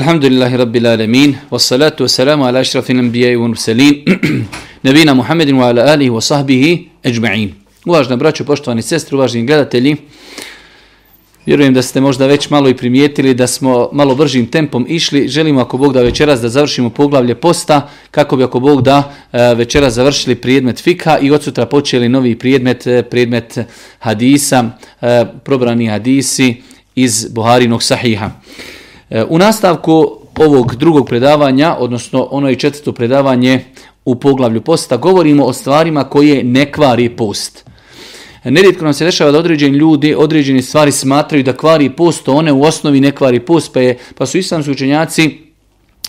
Alhamdulillahi Rabbil Alamin, wassalatu wassalamu ala ašrafil anbiya i mursalin, nabina Muhammedin wa ala alihi wa sahbihi ajma'in. Uvažna braćo, poštovani sestri, uvažni gledatelji, vjerujem da ste možda već malo i primijetili da smo malo bržim tempom išli. Želimo ako Bog da večeras da završimo poglavlje posta, kako bi ako Bog da e, večeras završili prijedmet fika i od sutra počeli novi prijedmet, e, prijedmet hadisa, e, probrani hadisi iz Buharinog sahiha. E, u nastavku ovog drugog predavanja, odnosno ono i četvrto predavanje u poglavlju posta, govorimo o stvarima koje ne kvari post. Nerijetko nam se dešava da određeni ljudi određene stvari smatraju da kvari post, one u osnovi ne kvari post, pa, je, pa su islamski učenjaci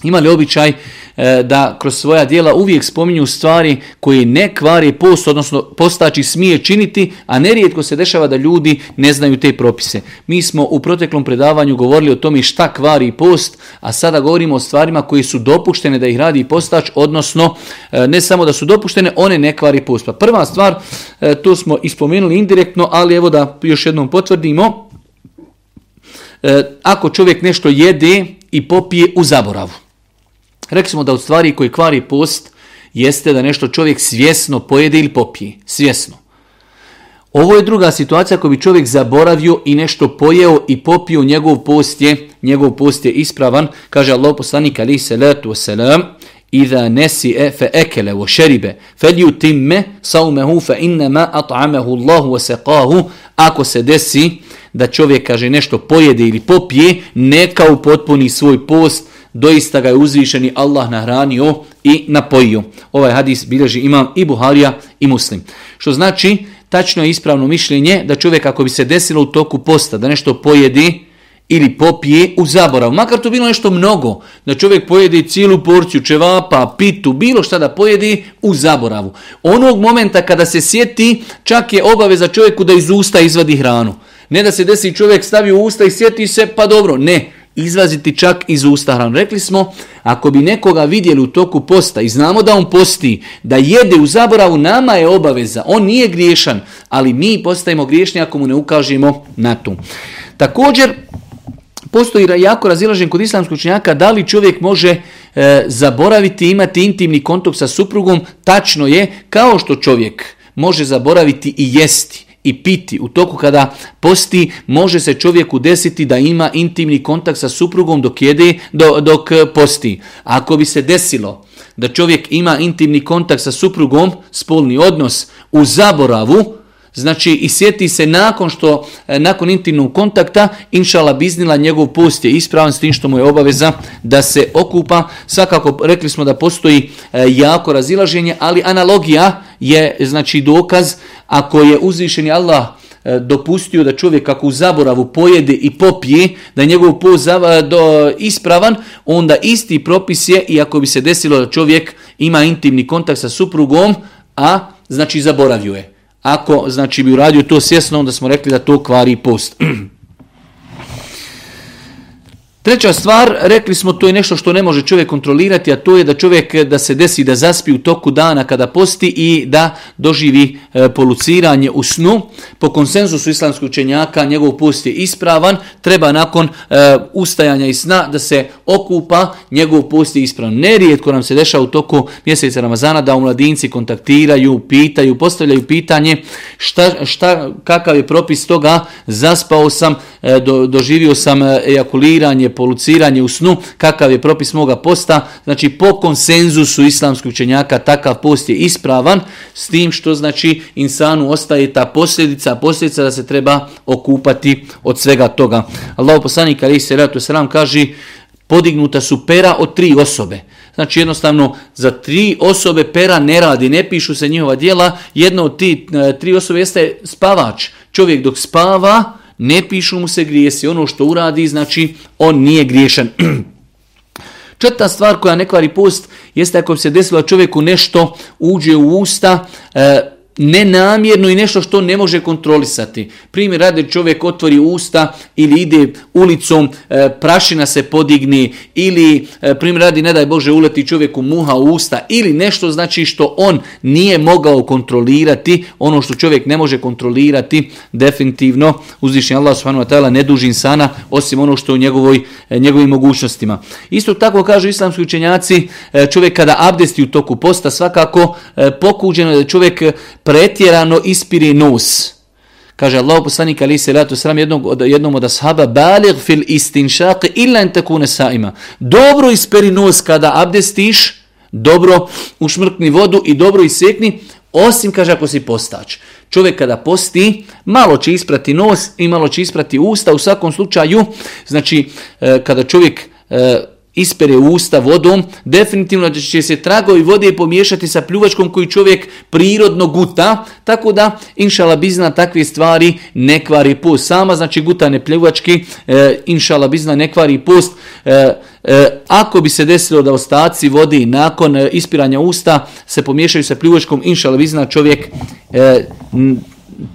imali običaj e, da kroz svoja djela uvijek spominju stvari koje ne kvari post, odnosno postači smije činiti, a nerijetko se dešava da ljudi ne znaju te propise. Mi smo u proteklom predavanju govorili o tome šta kvari post, a sada govorimo o stvarima koje su dopuštene da ih radi postač, odnosno e, ne samo da su dopuštene, one ne kvari post. Pa prva stvar, e, to smo ispomenuli indirektno, ali evo da još jednom potvrdimo, ako čovjek nešto jede i popije u zaboravu, Rekli smo da u stvari koji kvari post jeste da nešto čovjek svjesno pojede ili popije. Svjesno. Ovo je druga situacija koju bi čovjek zaboravio i nešto pojeo i popio njegov post je, njegov post je ispravan, kaže Allah poslanik ali salatu selam Iza nesi e fe ekele o šeribe, fel timme saumehu fe innama at'amehu Allahu wa Ako se desi da čovjek kaže nešto pojede ili popije, neka upotpuni svoj post doista ga je uzvišeni Allah nahranio i napojio. Ovaj hadis bilježi imam i Buharija i Muslim. Što znači, tačno je ispravno mišljenje da čovjek ako bi se desilo u toku posta da nešto pojedi ili popije u zaborav, makar to bilo nešto mnogo, da čovjek pojedi cijelu porciju čevapa, pitu, bilo šta da pojedi u zaboravu. Onog momenta kada se sjeti, čak je obaveza čovjeku da iz usta izvadi hranu. Ne da se desi čovjek stavi u usta i sjeti se, pa dobro, ne. Izvaziti čak iz usta Rekli smo, ako bi nekoga vidjeli u toku posta i znamo da on posti, da jede u zaboravu, nama je obaveza. On nije griješan, ali mi postajemo griješni ako mu ne ukažemo na to. Također, postoji jako razilažen kod islamskog učenjaka da li čovjek može e, zaboraviti imati intimni kontakt sa suprugom. Tačno je, kao što čovjek može zaboraviti i jesti i piti. U toku kada posti može se čovjeku desiti da ima intimni kontakt sa suprugom dok, jede, dok e, posti. Ako bi se desilo da čovjek ima intimni kontakt sa suprugom, spolni odnos, u zaboravu, Znači i sjeti se nakon što, e, nakon intimnog kontakta, inšala biznila njegov post je ispravan s tim što mu je obaveza da se okupa. Svakako rekli smo da postoji e, jako razilaženje, ali analogija je znači dokaz ako je uzvišeni Allah e, dopustio da čovjek ako u zaboravu pojede i popije, da je njegov post ispravan, onda isti propis je i ako bi se desilo da čovjek ima intimni kontakt sa suprugom, a znači zaboravio je. Ako znači bi uradio to svjesno, onda smo rekli da to kvari post. Treća stvar, rekli smo, to je nešto što ne može čovjek kontrolirati, a to je da čovjek eh, da se desi da zaspi u toku dana kada posti i da doživi eh, poluciranje u snu. Po konsenzusu islamskog učenjaka njegov post je ispravan, treba nakon eh, ustajanja i sna da se okupa, njegov post je ispravan. Nerijetko nam se dešava u toku mjeseca Ramazana da mladinci kontaktiraju, pitaju, postavljaju pitanje šta, šta, kakav je propis toga, zaspao sam, doživio sam ejakuliranje, poluciranje u snu, kakav je propis moga posta, znači po konsenzusu islamskih učenjaka takav post je ispravan, s tim što znači insanu ostaje ta posljedica, posljedica da se treba okupati od svega toga. Allah poslanik ali se ratu sram kaže podignuta su pera od tri osobe. Znači jednostavno za tri osobe pera ne radi, ne pišu se njihova djela, jedna od ti e, tri osobe jeste spavač. Čovjek dok spava, ne pišu mu se grijesi, ono što uradi znači on nije griješan. Četvrta stvar koja ne kvari post jeste ako se desilo čovjeku nešto uđe u usta, e, nenamjerno i nešto što ne može kontrolisati. Primjer radi čovjek otvori usta ili ide ulicom, e, prašina se podigni ili e, primjer radi ne daj Bože uleti čovjeku muha u usta ili nešto znači što on nije mogao kontrolirati, ono što čovjek ne može kontrolirati definitivno uzvišnji Allah subhanahu ne duži insana osim ono što je u njegovoj, e, njegovim mogućnostima. Isto tako kažu islamski učenjaci čovjek kada abdesti u toku posta svakako pokuđeno je da čovjek pretjerano ispiri nos. Kaže Allah poslanik ali se ratu sram jednog od, jednom od ashaba fil istinshaq illa an takuna saima. Dobro ispiri nos kada abdestiš, dobro ušmrkni vodu i dobro isekni, osim kaže ako si postač. Čovjek kada posti, malo će isprati nos i malo će isprati usta. U svakom slučaju, znači eh, kada čovjek eh, ispere usta vodom, definitivno će se tragovi vode pomiješati sa pljuvačkom koju čovjek prirodno guta, tako da inšala bizna takve stvari ne kvari post. Sama znači gutane pljuvački, e, inšala bizna ne kvari post. E, e, ako bi se desilo da ostaci vodi nakon e, ispiranja usta se pomiješaju sa pljuvačkom, inšala bizna čovjek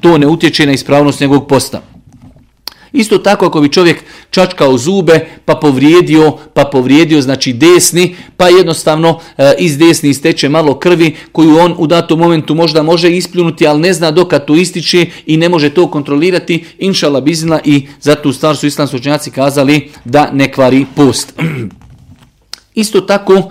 to ne utječe na ispravnost njegovog posta. Isto tako ako bi čovjek čačkao zube, pa povrijedio, pa povrijedio znači desni, pa jednostavno e, iz desni isteče malo krvi koju on u datom momentu možda može ispljunuti, ali ne zna dokad to ističe i ne može to kontrolirati, inšala bizna i zato u stvar su islamski kazali da ne kvari post. Isto tako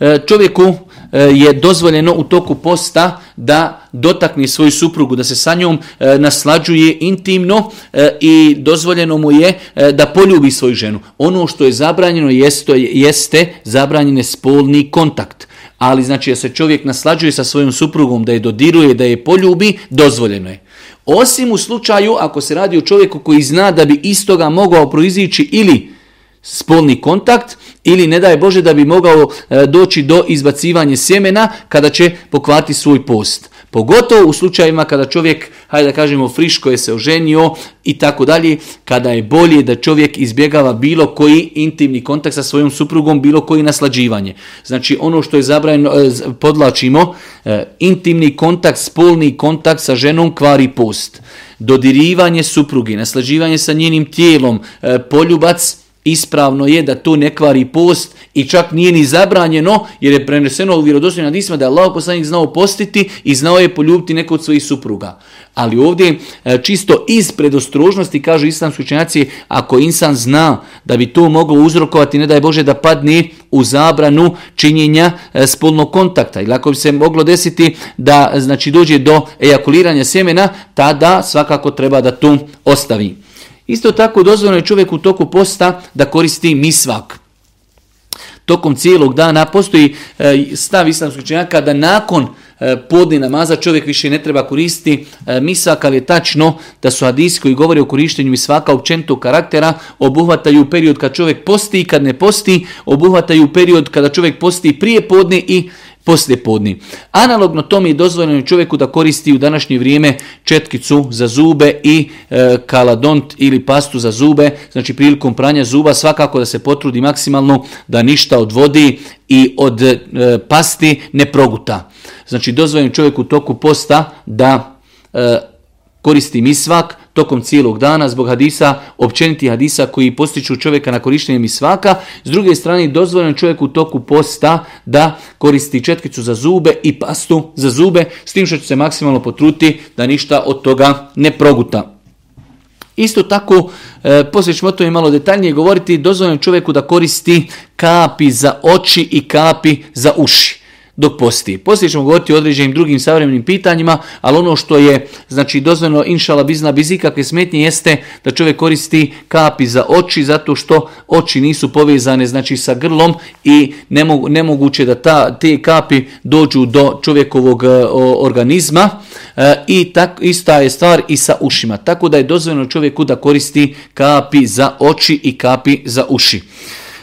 e, čovjeku E, je dozvoljeno u toku posta da dotakne svoju suprugu, da se sa njom e, naslađuje intimno e, i dozvoljeno mu je da poljubi svoju ženu. Ono što je zabranjeno jeste, jeste zabranjen spolni kontakt. Ali znači da se čovjek naslađuje sa svojom suprugom, da je dodiruje, da je poljubi, dozvoljeno je. Osim u slučaju ako se radi o čovjeku koji zna da bi istoga mogao proizići ili spolni kontakt ili ne daj Bože da bi mogao e, doći do izbacivanja sjemena kada će pokvati svoj post. Pogotovo u slučajevima kada čovjek, hajde da kažemo, friško je se oženio i tako dalje, kada je bolje da čovjek izbjegava bilo koji intimni kontakt sa svojom suprugom, bilo koji naslađivanje. Znači ono što je zabranjeno, e, podlačimo, e, intimni kontakt, spolni kontakt sa ženom kvari post. Dodirivanje suprugi, naslađivanje sa njenim tijelom, poljubac, Ispravno je da to ne kvari post i čak nije ni zabranjeno jer je preneseno u vjerodostojnim hadisima da je Allah poslanik znao postiti i znao je poljubiti neko od svojih supruga. Ali ovdje e, čisto iz predostrožnosti kažu islamski učenjaci ako insan zna da bi to moglo uzrokovati ne daj Bože da padne u zabranu činjenja e, spolnog kontakta ili ako bi se moglo desiti da znači dođe do ejakuliranja sjemena tada svakako treba da to ostavi. Isto tako dozvoljeno je čovjek u toku posta da koristi misvak. Tokom cijelog dana postoji e, stav islamskog činjaka da nakon e, podne namaza čovjek više ne treba koristiti e, misvak, ali je tačno da su hadisi koji govore o korištenju misvaka općenitog karaktera obuhvataju period kad čovjek posti i kad ne posti, obuhvataju period kada čovjek posti prije podne i poslije podni. Analogno tome je dozvoljeno čovjeku da koristi u današnje vrijeme četkicu za zube i e, kaladont ili pastu za zube. Znači prilikom pranja zuba svakako da se potrudi maksimalno da ništa od vodi i od e, pasti ne proguta. Znači dozvoljeno čovjeku u toku posta da e, koristi misvak, tokom cijelog dana zbog hadisa, općeniti hadisa koji postiču čovjeka na korištenje svaka. S druge strane, dozvoljeno čovjeku u toku posta da koristi četkicu za zube i pastu za zube, s tim što će se maksimalno potruti da ništa od toga ne proguta. Isto tako, e, poslije ćemo o tome malo detaljnije govoriti, dozvoljeno čovjeku da koristi kapi za oči i kapi za uši dok posti. Poslije ćemo govoriti o određenim drugim savremenim pitanjima, ali ono što je znači dozvoljeno inšala bizna bez ikakve smetnje jeste da čovjek koristi kapi za oči zato što oči nisu povezane znači sa grlom i nemoguće da ta, te kapi dođu do čovjekovog e, organizma e, i tak, ista je stvar i sa ušima. Tako da je dozvoljeno čovjeku da koristi kapi za oči i kapi za uši.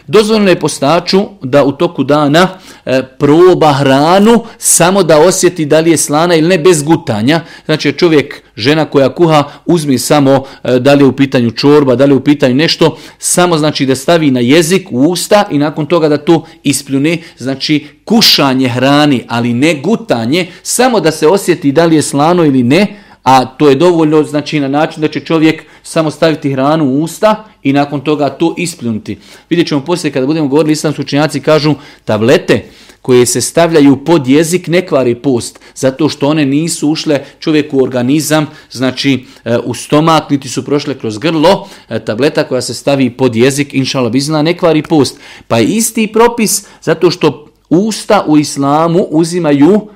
Dozvoljeno je postaču da u toku dana E, proba hranu samo da osjeti da li je slana ili ne bez gutanja. Znači čovjek, žena koja kuha, uzmi samo e, da li je u pitanju čorba, da li je u pitanju nešto, samo znači da stavi na jezik, u usta i nakon toga da to ispljune. Znači kušanje hrani, ali ne gutanje, samo da se osjeti da li je slano ili ne, a to je dovoljno znači na način da će čovjek samo staviti hranu u usta i nakon toga to ispljunuti. Vidjet ćemo poslije kada budemo govorili, islamski učenjaci kažu tablete koje se stavljaju pod jezik ne kvari post, zato što one nisu ušle čovjeku u organizam, znači e, u stomak, niti su prošle kroz grlo, e, tableta koja se stavi pod jezik, inšala bizna, ne kvari post. Pa je isti propis, zato što usta u islamu uzimaju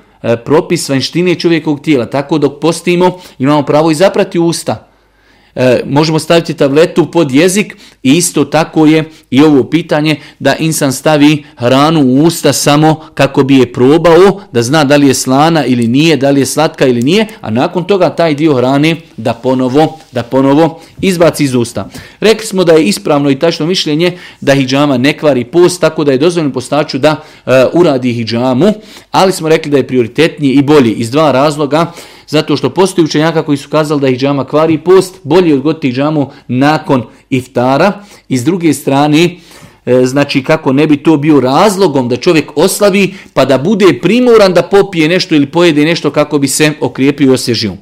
propis vanštine čovjekovog tijela. Tako dok postimo imamo pravo i zaprati usta. E, možemo staviti tabletu pod jezik i isto tako je i ovo pitanje da insan stavi hranu u usta samo kako bi je probao, da zna da li je slana ili nije, da li je slatka ili nije, a nakon toga taj dio hrane da ponovo, da ponovo izbaci iz usta. Rekli smo da je ispravno i tačno mišljenje da hijjama ne kvari post, tako da je dozvoljeno postaču da e, uradi hijjamu, ali smo rekli da je prioritetniji i bolji iz dva razloga. Zato što postoji učenjaka koji su kazali da ih džama kvari post, bolje odgoditi džamu nakon iftara. I s druge strane, e, znači kako ne bi to bio razlogom da čovjek oslavi pa da bude primoran da popije nešto ili pojede nešto kako bi se okrijepio i osježio.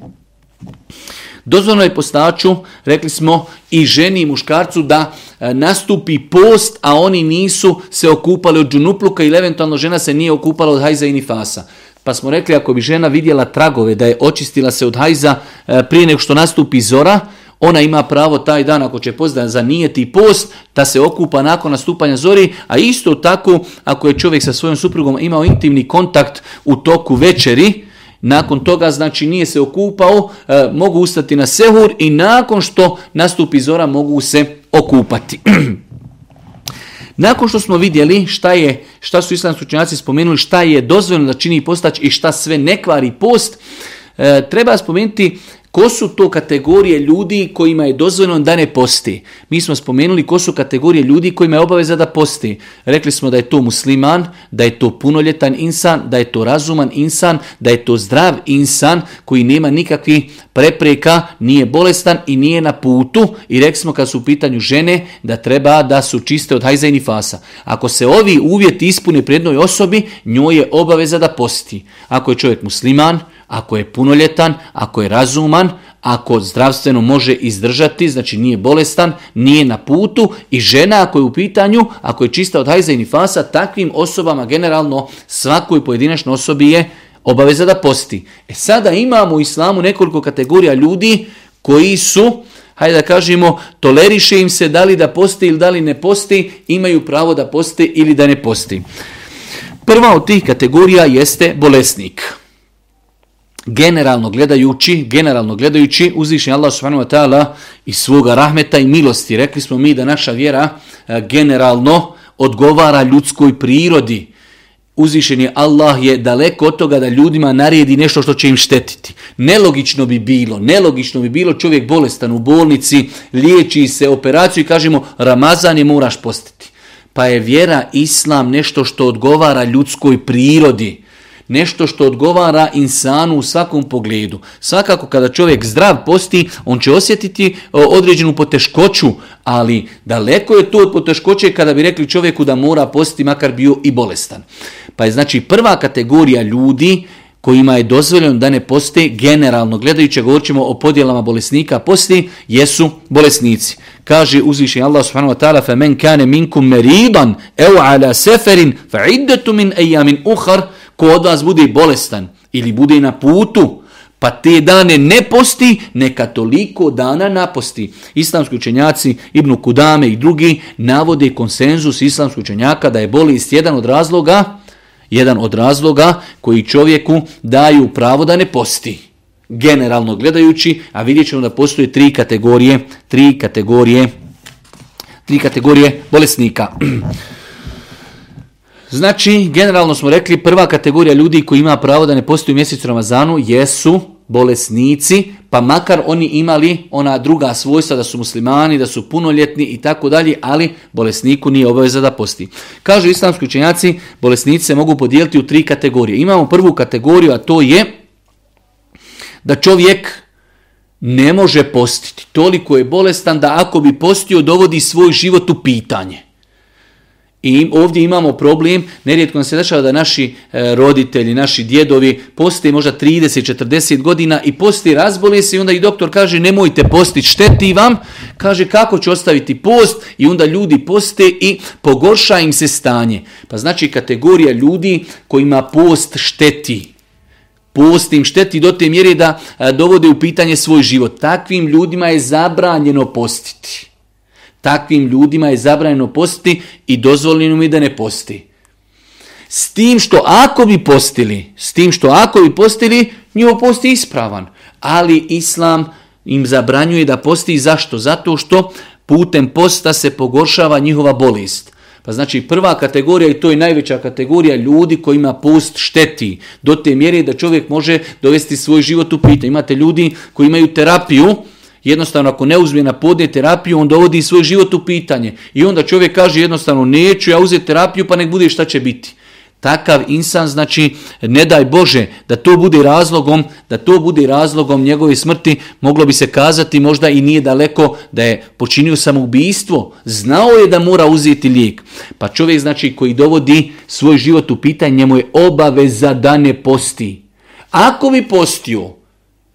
Dozvoljno je postaču, rekli smo, i ženi i muškarcu da e, nastupi post, a oni nisu se okupali od džunupluka ili eventualno žena se nije okupala od hajza i nifasa. Pa smo rekli ako bi žena vidjela tragove da je očistila se od hajza e, prije nego što nastupi zora, ona ima pravo taj dan ako će pozdan zanijeti nijeti post da se okupa nakon nastupanja zori, a isto tako ako je čovjek sa svojom suprugom imao intimni kontakt u toku večeri, nakon toga znači nije se okupao, e, mogu ustati na sehur i nakon što nastupi zora mogu se okupati. Nakon što smo vidjeli šta, je, šta su islamski učenjaci spomenuli, šta je dozvoljeno da čini postać i šta sve ne kvari post, e, treba spomenuti Ko su to kategorije ljudi kojima je dozvoljeno da ne posti? Mi smo spomenuli ko su kategorije ljudi kojima je obaveza da posti. Rekli smo da je to musliman, da je to punoljetan insan, da je to razuman insan, da je to zdrav insan koji nema nikakvih prepreka, nije bolestan i nije na putu. I rekli smo kad su u pitanju žene da treba da su čiste od hajza i Ako se ovi uvjeti ispune pri osobi, njoj je obaveza da posti. Ako je čovjek musliman, ako je punoljetan, ako je razuman, ako zdravstveno može izdržati, znači nije bolestan, nije na putu i žena ako je u pitanju, ako je čista od hajza i nifasa, takvim osobama generalno svakoj pojedinačnoj osobi je obaveza da posti. E sada imamo u islamu nekoliko kategorija ljudi koji su, hajde da kažemo, toleriše im se da li da posti ili da li ne posti, imaju pravo da posti ili da ne posti. Prva od tih kategorija jeste bolesnik generalno gledajući, generalno gledajući, uzvišnji Allah subhanahu wa ta'ala iz svoga rahmeta i milosti. Rekli smo mi da naša vjera e, generalno odgovara ljudskoj prirodi. Uzvišeni Allah je daleko od toga da ljudima naredi nešto što će im štetiti. Nelogično bi bilo, nelogično bi bilo čovjek bolestan u bolnici, liječi se operaciju i kažemo Ramazan je moraš postiti. Pa je vjera Islam nešto što odgovara ljudskoj prirodi nešto što odgovara insanu u svakom pogledu. Svakako kada čovjek zdrav posti, on će osjetiti određenu poteškoću, ali daleko je to od poteškoće kada bi rekli čovjeku da mora posti, makar bio i bolestan. Pa je znači prva kategorija ljudi kojima je dozvoljeno da ne poste generalno gledajući, govorit ćemo o podjelama bolesnika posti, jesu bolesnici. Kaže uzvišen Allah subhanahu wa ta'ala فَمَنْ ala seferin مِنْ uhar Ko od vas bude bolestan ili bude na putu, pa te dane ne posti, neka toliko dana naposti. Islamski učenjaci Ibnu Kudame i drugi navode konsenzus islamskog učenjaka da je bolest jedan od razloga, jedan od razloga koji čovjeku daju pravo da ne posti. Generalno gledajući, a vidjet ćemo da postoje tri kategorije, tri kategorije, tri kategorije bolesnika. Znači, generalno smo rekli, prva kategorija ljudi koji ima pravo da ne postoji u mjesecu Ramazanu jesu bolesnici, pa makar oni imali ona druga svojstva da su muslimani, da su punoljetni i tako dalje, ali bolesniku nije obaveza da posti. Kažu islamski učenjaci, bolesnici se mogu podijeliti u tri kategorije. Imamo prvu kategoriju, a to je da čovjek ne može postiti. Toliko je bolestan da ako bi postio dovodi svoj život u pitanje. I ovdje imamo problem, nerijetko nam se dešava da naši e, roditelji, naši djedovi poste možda 30-40 godina i posti razbole se i onda i doktor kaže nemojte posti, šteti vam. Kaže kako ću ostaviti post i onda ljudi poste i pogorša im se stanje. Pa znači kategorija ljudi kojima post šteti. Post im šteti do te mjere da e, dovode u pitanje svoj život. Takvim ljudima je zabranjeno postiti. Takvim ljudima je zabranjeno posti i dozvoljeno mi da ne posti. S tim što ako bi postili, s tim što ako bi postili, njihov post je ispravan. Ali Islam im zabranjuje da posti. Zašto? Zato što putem posta se pogoršava njihova bolest. Pa znači prva kategorija i to je najveća kategorija ljudi kojima post šteti. Do te mjere da čovjek može dovesti svoj život u pitanje. Imate ljudi koji imaju terapiju, Jednostavno, ako ne uzme na podne terapiju, on dovodi svoj život u pitanje. I onda čovjek kaže jednostavno, neću ja uzeti terapiju, pa nek bude šta će biti. Takav insan, znači, ne daj Bože da to bude razlogom, da to bude razlogom njegove smrti, moglo bi se kazati, možda i nije daleko da je počinio samoubistvo, znao je da mora uzeti lijek. Pa čovjek, znači, koji dovodi svoj život u pitanje, njemu je obaveza da ne posti. Ako bi postio,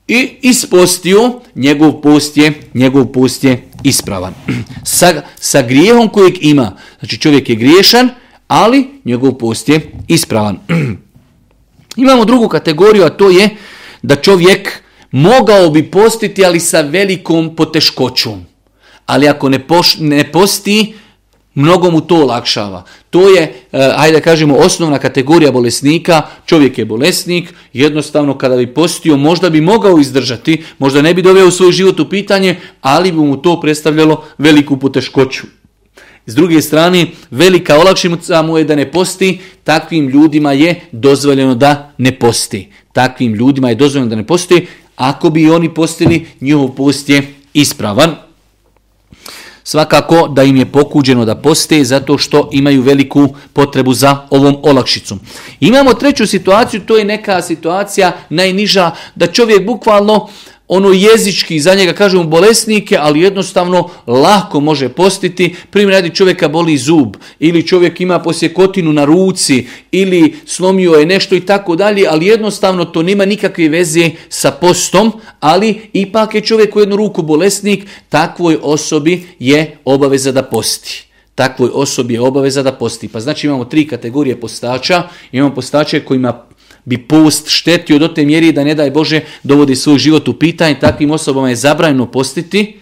i ispostio, njegov post je, njegov post je ispravan. Sa, sa grijehom kojeg ima, znači čovjek je griješan, ali njegov post je ispravan. Imamo drugu kategoriju, a to je da čovjek mogao bi postiti, ali sa velikom poteškoćom. Ali ako ne, poš, ne posti, Mnogo mu to olakšava. To je, e, ajde kažemo, osnovna kategorija bolesnika. Čovjek je bolesnik, jednostavno kada bi postio možda bi mogao izdržati, možda ne bi doveo u svoj život u pitanje, ali bi mu to predstavljalo veliku poteškoću. S druge strane, velika olakšica mu je da ne posti, takvim ljudima je dozvoljeno da ne posti. Takvim ljudima je dozvoljeno da ne posti, ako bi oni postili, njihov post je ispravan. Svakako da im je pokuđeno da poste zato što imaju veliku potrebu za ovom olakšicom. Imamo treću situaciju, to je neka situacija najniža, da čovjek bukvalno ono jezički, za njega kažemo bolesnike, ali jednostavno lako može postiti. Primjer, radi čovjeka boli zub, ili čovjek ima posjekotinu na ruci, ili slomio je nešto i tako dalje, ali jednostavno to nema nikakve veze sa postom, ali ipak je čovjek u jednu ruku bolesnik, takvoj osobi je obaveza da posti takvoj osobi je obaveza da posti. Pa znači imamo tri kategorije postača. Imamo postače kojima bi post štetio do te mjeri da ne daj Bože dovodi svoj život u pitanje, takvim osobama je zabrajno postiti,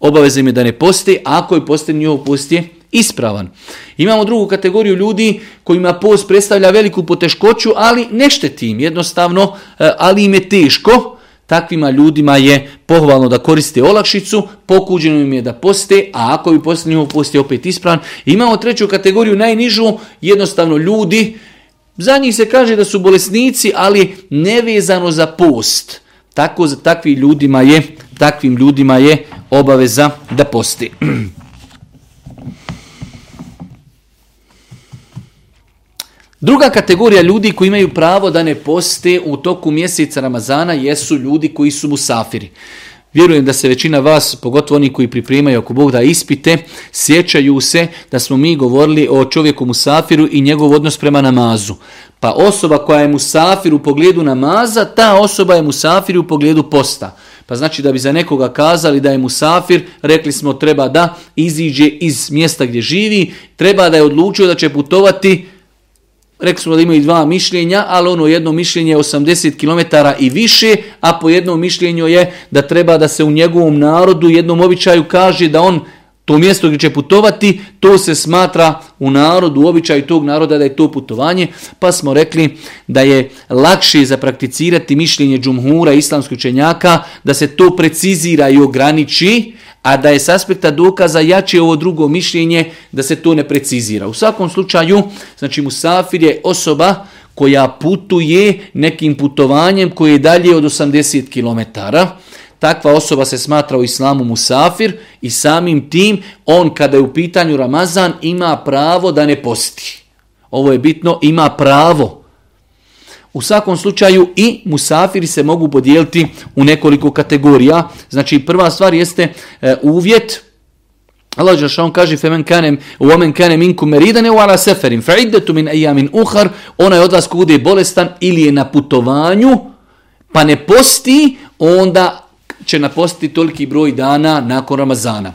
obavezno je da ne posti, a ako je posti njihov post je ispravan. Imamo drugu kategoriju ljudi kojima post predstavlja veliku poteškoću, ali ne šteti im jednostavno, eh, ali im je teško, takvima ljudima je pohvalno da koriste olakšicu, pokuđeno im je da poste, a ako bi poste njihov post je opet ispravan. Imamo treću kategoriju, najnižu, jednostavno ljudi za njih se kaže da su bolesnici, ali nevezano za post. Tako za takvim ljudima je, takvim ljudima je obaveza da posti. Druga kategorija ljudi koji imaju pravo da ne poste u toku mjeseca Ramazana jesu ljudi koji su musafiri. Vjerujem da se većina vas, pogotovo oni koji pripremaju oko Bog da ispite, sjećaju se da smo mi govorili o čovjeku Musafiru i njegov odnos prema namazu. Pa osoba koja je Musafir u pogledu namaza, ta osoba je Musafir u pogledu posta. Pa znači da bi za nekoga kazali da je Musafir, rekli smo treba da iziđe iz mjesta gdje živi, treba da je odlučio da će putovati Rekli smo da imaju dva mišljenja, ali ono jedno mišljenje je 80 km i više, a po jednom mišljenju je da treba da se u njegovom narodu, jednom običaju kaže da on to mjesto gdje će putovati, to se smatra u narodu, u običaju tog naroda da je to putovanje, pa smo rekli da je lakše zaprakticirati mišljenje džumhura, islamskih učenjaka, da se to precizira i ograniči, a da je s aspekta dokaza jače ovo drugo mišljenje da se to ne precizira. U svakom slučaju, znači musafir je osoba koja putuje nekim putovanjem koje je dalje od 80 kilometara, takva osoba se smatra u islamu musafir i samim tim on kada je u pitanju Ramazan ima pravo da ne posti. Ovo je bitno, ima pravo. U svakom slučaju i musafiri se mogu podijeliti u nekoliko kategorija. Znači prva stvar jeste e, uvjet Allah on kaže femen kanem u omen kanem inku meridane u ala seferin min uhar ona je od vas bolestan ili je na putovanju pa ne posti onda će napostiti toliki broj dana nakon Ramazana.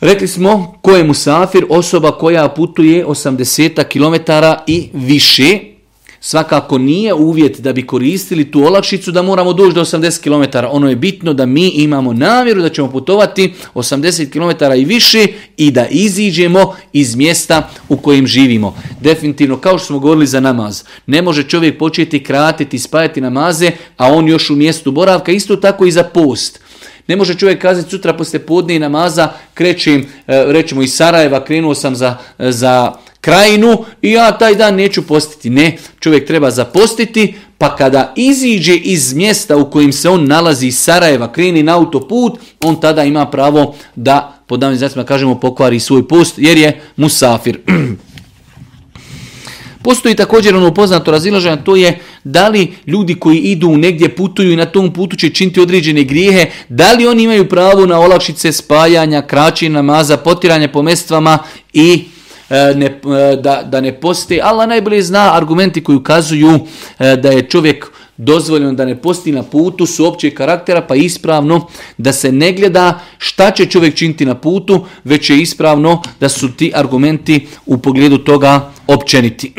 Rekli smo ko je musafir, osoba koja putuje 80 km i više, Svakako nije uvjet da bi koristili tu olakšicu da moramo doći do 80 km. Ono je bitno da mi imamo namjeru da ćemo putovati 80 km i više i da iziđemo iz mjesta u kojem živimo. Definitivno, kao što smo govorili za namaz, ne može čovjek početi kratiti, spajati namaze, a on još u mjestu boravka, isto tako i za post. Ne može čovjek kazati sutra poslije podne namaza krećem, e, rećemo iz Sarajeva, krenuo sam za, e, za krajinu i ja taj dan neću postiti. Ne, čovjek treba zapostiti, pa kada iziđe iz mjesta u kojim se on nalazi iz Sarajeva, kreni na autoput, on tada ima pravo da, po davnim znacima kažemo, pokvari svoj post, jer je musafir. Postoji također ono poznato razilaženje, to je da li ljudi koji idu negdje putuju i na tom putu će činiti određene grijehe, da li oni imaju pravo na olakšice spajanja, kraće namaza, potiranje po mestvama i E, e, da, da ne posti. Allah najbolje zna argumenti koji ukazuju e, da je čovjek dozvoljeno da ne posti na putu su opće karaktera, pa ispravno da se ne gleda šta će čovjek činiti na putu, već je ispravno da su ti argumenti u pogledu toga općeniti.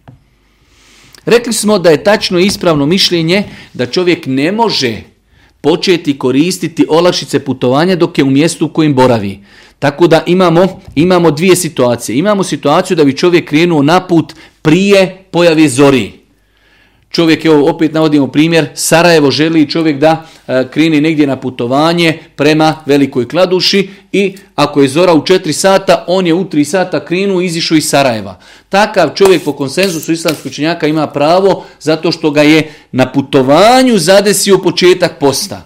Rekli smo da je tačno ispravno mišljenje da čovjek ne može početi koristiti olakšice putovanja dok je u mjestu u kojem boravi. Tako da imamo, imamo dvije situacije. Imamo situaciju da bi čovjek krenuo na put prije pojave zori. Čovjek, evo opet navodimo primjer, Sarajevo želi čovjek da e, kreni negdje na putovanje prema Velikoj Kladuši i ako je zora u 4 sata, on je u 3 sata krenuo i izišao iz Sarajeva. Takav čovjek po konsenzusu islamskog učenjaka ima pravo zato što ga je na putovanju zadesio početak posta.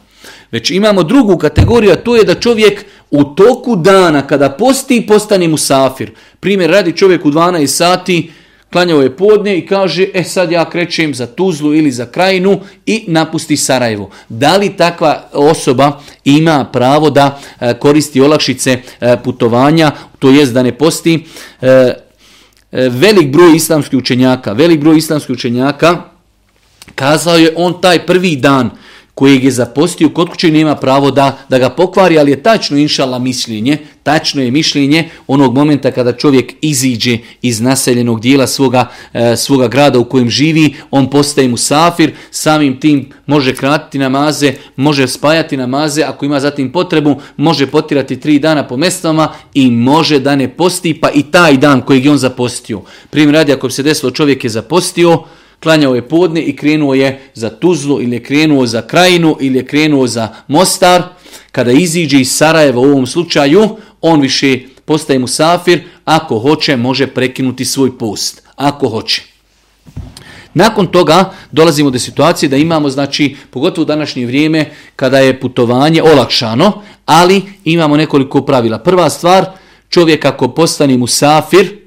Već imamo drugu kategoriju, a to je da čovjek u toku dana kada posti postane safir. Primjer, radi čovjek u 12 sati, klanjao je podne i kaže, e sad ja krećem za Tuzlu ili za Krajinu i napusti Sarajevo. Da li takva osoba ima pravo da e, koristi olakšice e, putovanja, to jest da ne posti? E, velik broj islamskih učenjaka, velik broj islamskih učenjaka kazao je on taj prvi dan, kojeg je zapostio kod kuće nema pravo da, da ga pokvari, ali je tačno inšala mišljenje, tačno je mišljenje onog momenta kada čovjek iziđe iz naseljenog dijela svoga, e, svoga grada u kojem živi, on postaje mu safir, samim tim može kratiti namaze, može spajati namaze, ako ima zatim potrebu, može potirati tri dana po mestama i može da ne posti, pa i taj dan kojeg je on zapostio. Primjer radi, ako bi se desilo čovjek je zapostio, klanjao je podne i krenuo je za Tuzlu ili je krenuo za Krajinu ili je krenuo za Mostar. Kada iziđe iz Sarajeva u ovom slučaju, on više postaje musafir, ako hoće može prekinuti svoj post, ako hoće. Nakon toga dolazimo do situacije da imamo, znači, pogotovo u današnje vrijeme kada je putovanje olakšano, ali imamo nekoliko pravila. Prva stvar, čovjek ako postane musafir,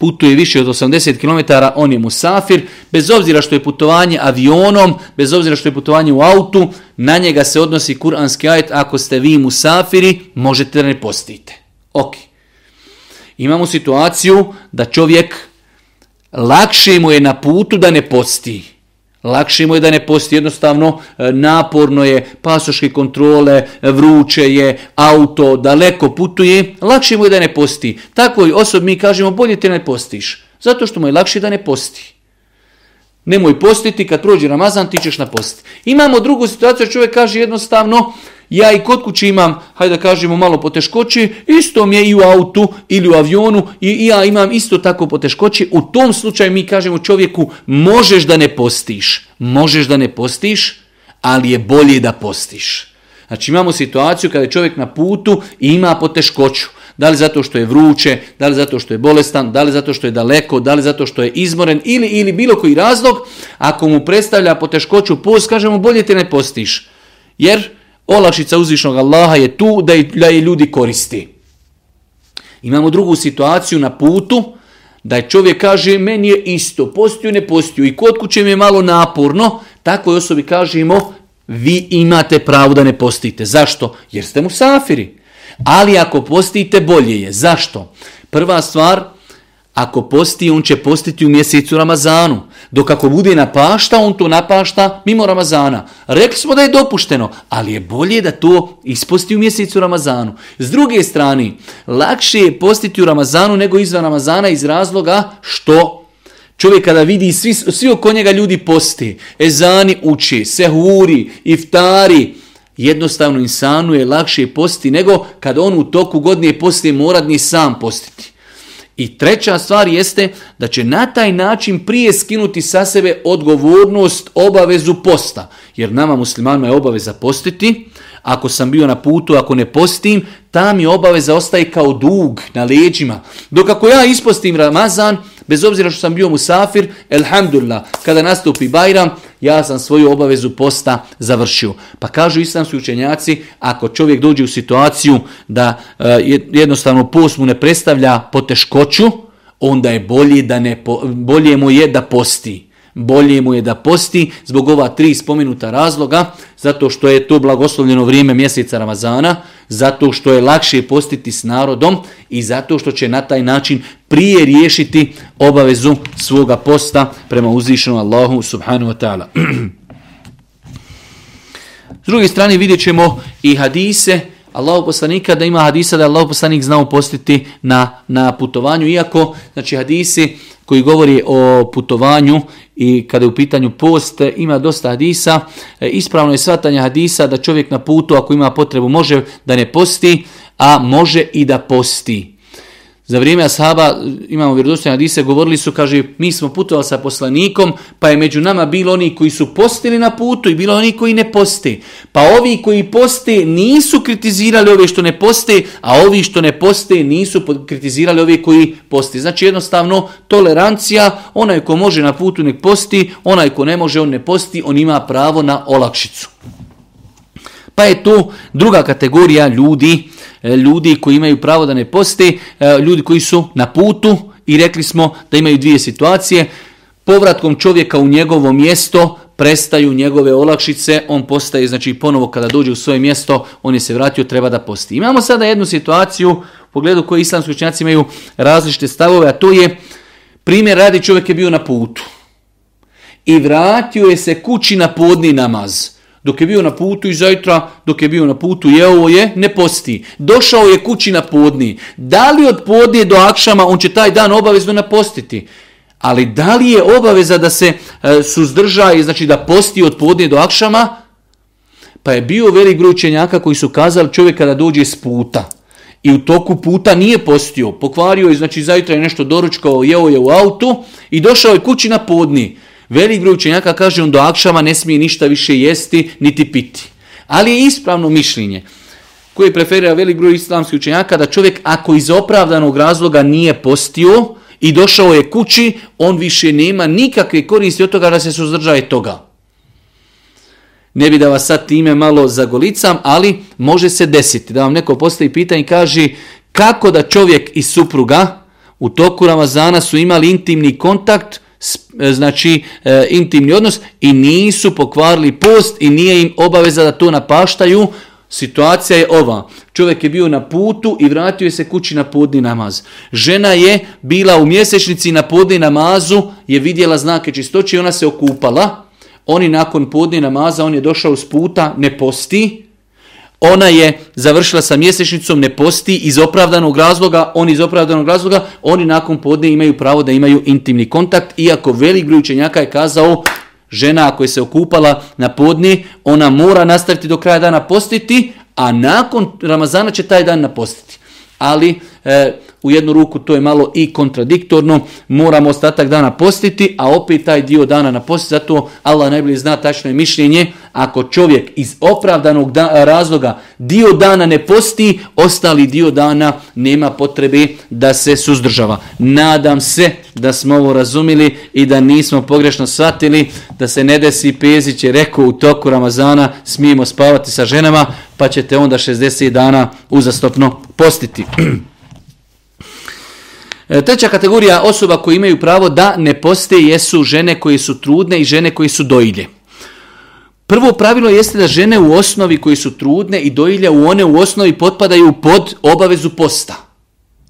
putuje više od 80 km, on je musafir, bez obzira što je putovanje avionom, bez obzira što je putovanje u autu, na njega se odnosi kuranski ajet, ako ste vi musafiri, možete da ne postite. Ok. Imamo situaciju da čovjek lakše mu je na putu da ne posti. Lakše mu je da ne posti, jednostavno e, naporno je, pasoške kontrole, vruće je, auto, daleko putuje, lakše mu je da ne posti. Takvoj osobi mi kažemo bolje te ne postiš, zato što mu je lakše da ne posti. Nemoj postiti, kad prođe Ramazan ti ćeš na posti. Imamo drugu situaciju, čovjek kaže jednostavno, ja i kod kuće imam, hajde da kažemo, malo poteškoće, isto mi je i u autu ili u avionu i ja imam isto tako poteškoće. U tom slučaju mi kažemo čovjeku, možeš da ne postiš, možeš da ne postiš, ali je bolje da postiš. Znači imamo situaciju kada je čovjek na putu i ima poteškoću. Da li zato što je vruće, da li zato što je bolestan, da li zato što je daleko, da li zato što je izmoren ili, ili bilo koji razlog, ako mu predstavlja poteškoću post, kažemo bolje te ne postiš. Jer Olašica uzvišnog Allaha je tu da je, ljudi koristi. Imamo drugu situaciju na putu, da je čovjek kaže meni je isto, postiju ne postiju i kod kuće mi je malo naporno, takvoj osobi kažemo vi imate pravo da ne postite. Zašto? Jer ste mu safiri. Ali ako postite bolje je. Zašto? Prva stvar, ako posti, on će postiti u mjesecu Ramazanu. Dok ako bude napašta, on to napašta mimo Ramazana. Rekli smo da je dopušteno, ali je bolje da to isposti u mjesecu Ramazanu. S druge strane, lakše je postiti u Ramazanu nego izvan Ramazana iz razloga što Čovjek kada vidi svi, svi oko njega ljudi posti, ezani uči, sehuri, iftari, jednostavno insanu je lakše posti nego kad on u toku godine posti mora ni sam postiti. I treća stvar jeste da će na taj način prije skinuti sa sebe odgovornost, obavezu posta. Jer nama muslimanima je obaveza postiti. Ako sam bio na putu, ako ne postim, ta mi obaveza ostaje kao dug na leđima. Dok ako ja ispostim Ramazan, bez obzira što sam bio musafir, elhamdulillah, kada nastupi Bajram, ja sam svoju obavezu posta završio. Pa kažu islamski učenjaci, ako čovjek dođe u situaciju da eh, jednostavno post mu ne predstavlja poteškoću, onda je bolje, da ne, bolje mu je da posti bolje mu je da posti zbog ova tri spomenuta razloga, zato što je to blagoslovljeno vrijeme mjeseca Ramazana, zato što je lakše postiti s narodom i zato što će na taj način prije riješiti obavezu svoga posta prema uzvišenom Allahu subhanahu wa ta'ala. S druge strane vidjet ćemo i hadise Allahu poslanika da ima hadisa da je Allahu poslanik znao postiti na, na putovanju, iako znači hadisi koji govori o putovanju i kada je u pitanju post, ima dosta hadisa. E, ispravno je shvatanje hadisa da čovjek na putu ako ima potrebu može da ne posti, a može i da posti. Za vrijeme ashaba, imamo vjerodostojne hadise, govorili su, kaže, mi smo putovali sa poslanikom, pa je među nama bilo oni koji su postili na putu i bilo oni koji ne poste. Pa ovi koji poste nisu kritizirali ove što ne poste, a ovi što ne poste nisu kritizirali ove koji poste. Znači jednostavno tolerancija, onaj ko može na putu nek posti, onaj ko ne može on ne posti, on ima pravo na olakšicu. Pa je to druga kategorija ljudi, e, ljudi koji imaju pravo da ne poste, e, ljudi koji su na putu i rekli smo da imaju dvije situacije. Povratkom čovjeka u njegovo mjesto prestaju njegove olakšice, on postaje, znači ponovo kada dođe u svoje mjesto, on je se vratio, treba da posti. Imamo sada jednu situaciju u pogledu koje islamski učenjaci imaju različite stavove, a to je primjer radi čovjek je bio na putu i vratio je se kući na podni namaz. Dok je bio na putu i zajtra, dok je bio na putu, jeo je, ne posti. Došao je kući na podni. Da li od podnije do akšama on će taj dan obavezno napostiti? Ali da li je obaveza da se e, suzdrža i znači da posti od podnije do akšama? Pa je bio velik broj koji su kazali čovjek kada dođe s puta i u toku puta nije postio. Pokvario je, znači zajtra je nešto doručkao, jeo je u autu i došao je kući na podni. Velik broj učenjaka kaže on do akšama ne smije ništa više jesti niti piti. Ali je ispravno mišljenje koje preferira velik broj islamskih učenjaka da čovjek ako iz opravdanog razloga nije postio i došao je kući, on više nema nikakve koristi od toga da se suzdržaje toga. Ne bi da vas sad time malo zagolicam, ali može se desiti da vam neko postavi pitanje i kaže kako da čovjek i supruga u toku Ramazana su imali intimni kontakt E, znači e, intimni odnos i nisu pokvarili post i nije im obaveza da to napaštaju. Situacija je ova. Čovjek je bio na putu i vratio se kući na podni namaz. Žena je bila u mjesečnici na podni namazu, je vidjela znake čistoće i ona se okupala. Oni nakon podni namaza, on je došao s puta, ne posti, ona je završila sa mjesečnicom, ne posti iz opravdanog razloga, oni iz opravdanog razloga, oni nakon podne imaju pravo da imaju intimni kontakt, iako velik broj je kazao žena ako je se okupala na podne, ona mora nastaviti do kraja dana postiti, a nakon Ramazana će taj dan napostiti. Ali e, u jednu ruku to je malo i kontradiktorno, moramo ostatak dana postiti, a opet taj dio dana na posti, zato Allah najbolje zna tačno je mišljenje, ako čovjek iz opravdanog razloga dio dana ne posti, ostali dio dana nema potrebe da se suzdržava. Nadam se da smo ovo razumili i da nismo pogrešno shvatili, da se ne desi Pezić je rekao u toku Ramazana smijemo spavati sa ženama, pa ćete onda 60 dana uzastopno postiti. E, treća kategorija osoba koji imaju pravo da ne poste jesu žene koje su trudne i žene koje su dojilje. Prvo pravilo jeste da žene u osnovi koje su trudne i dojilje u one u osnovi potpadaju pod obavezu posta.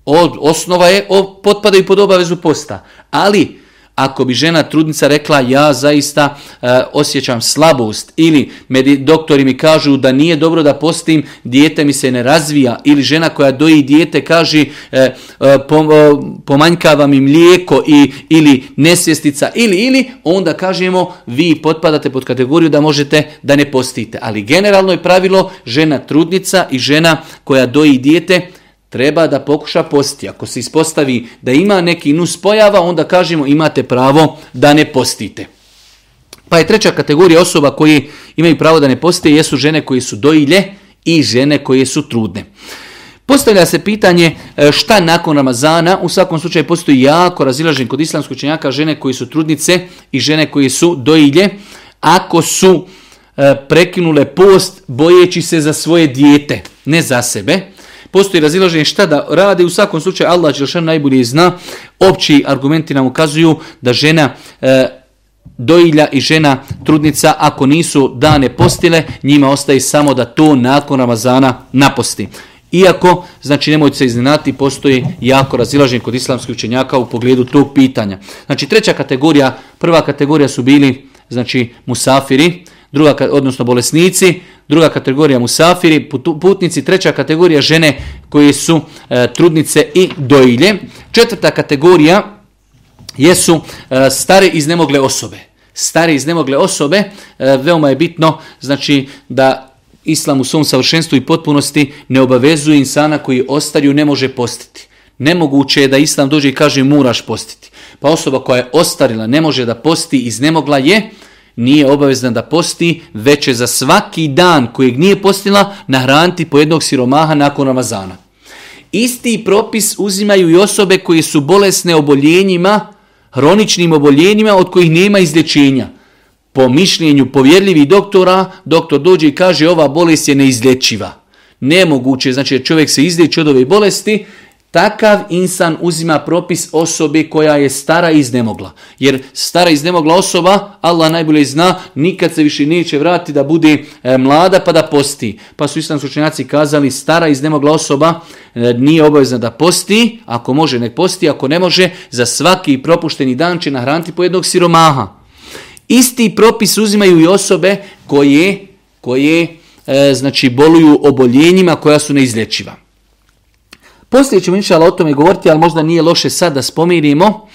Od, osnova je, potpadaju pod obavezu posta. Ali ako bi žena trudnica rekla ja zaista e, osjećam slabost ili medi, doktori mi kažu da nije dobro da postim, dijete mi se ne razvija ili žena koja doji dijete kaže e, e pom, e, pomanjkava mi mlijeko i, ili nesvjestica ili ili onda kažemo vi potpadate pod kategoriju da možete da ne postite. Ali generalno je pravilo žena trudnica i žena koja doji dijete treba da pokuša posti. Ako se ispostavi da ima neki nus pojava, onda kažemo imate pravo da ne postite. Pa je treća kategorija osoba koji imaju pravo da ne postije jesu žene koje su doilje i žene koje su trudne. Postavlja se pitanje e, šta nakon Ramazana, u svakom slučaju postoji jako razilažen kod islamskog učenjaka žene koje su trudnice i žene koje su doilje, ako su e, prekinule post bojeći se za svoje dijete, ne za sebe, Postoji razilaženje šta da radi, u svakom slučaju Allah Đelšan najbolje zna. Opći argumenti nam ukazuju da žena e, dojilja i žena trudnica ako nisu dane postile, njima ostaje samo da to nakon Ramazana naposti. Iako, znači nemojte se iznenati, postoji jako razilaženje kod islamskih učenjaka u pogledu tog pitanja. Znači treća kategorija, prva kategorija su bili znači musafiri, druga, odnosno bolesnici, druga kategorija musafiri, putnici, treća kategorija žene koje su e, trudnice i doilje. Četvrta kategorija jesu e, stare iznemogle osobe. Stare iznemogle osobe, e, veoma je bitno znači da islam u svom savršenstvu i potpunosti ne obavezuje insana koji ostaju ne može postiti. Nemoguće je da islam dođe i kaže moraš postiti. Pa osoba koja je ostarila ne može da posti, iznemogla je, nije obavezna da posti, već za svaki dan kojeg nije postila nahraniti po jednog siromaha nakon Ramazana. Isti propis uzimaju i osobe koje su bolesne oboljenjima, hroničnim oboljenjima od kojih nema izlječenja. Po mišljenju povjerljivih doktora, doktor dođe i kaže ova bolest je neizlječiva. Nemoguće, znači čovjek se izlječi od ove bolesti Takav insan uzima propis osobe koja je stara i iznemogla. Jer stara i iznemogla osoba, Allah najbolje zna, nikad se više neće vratiti da bude e, mlada pa da posti. Pa su islamski učenjaci kazali stara i iznemogla osoba e, nije obavezna da posti, ako može nek posti, ako ne može, za svaki propušteni dan će nahraniti po jednog siromaha. Isti propis uzimaju i osobe koje, koje e, znači boluju oboljenjima koja su neizlječiva. Poslije ćemo inšala o tome govoriti, ali možda nije loše sad da spomirimo.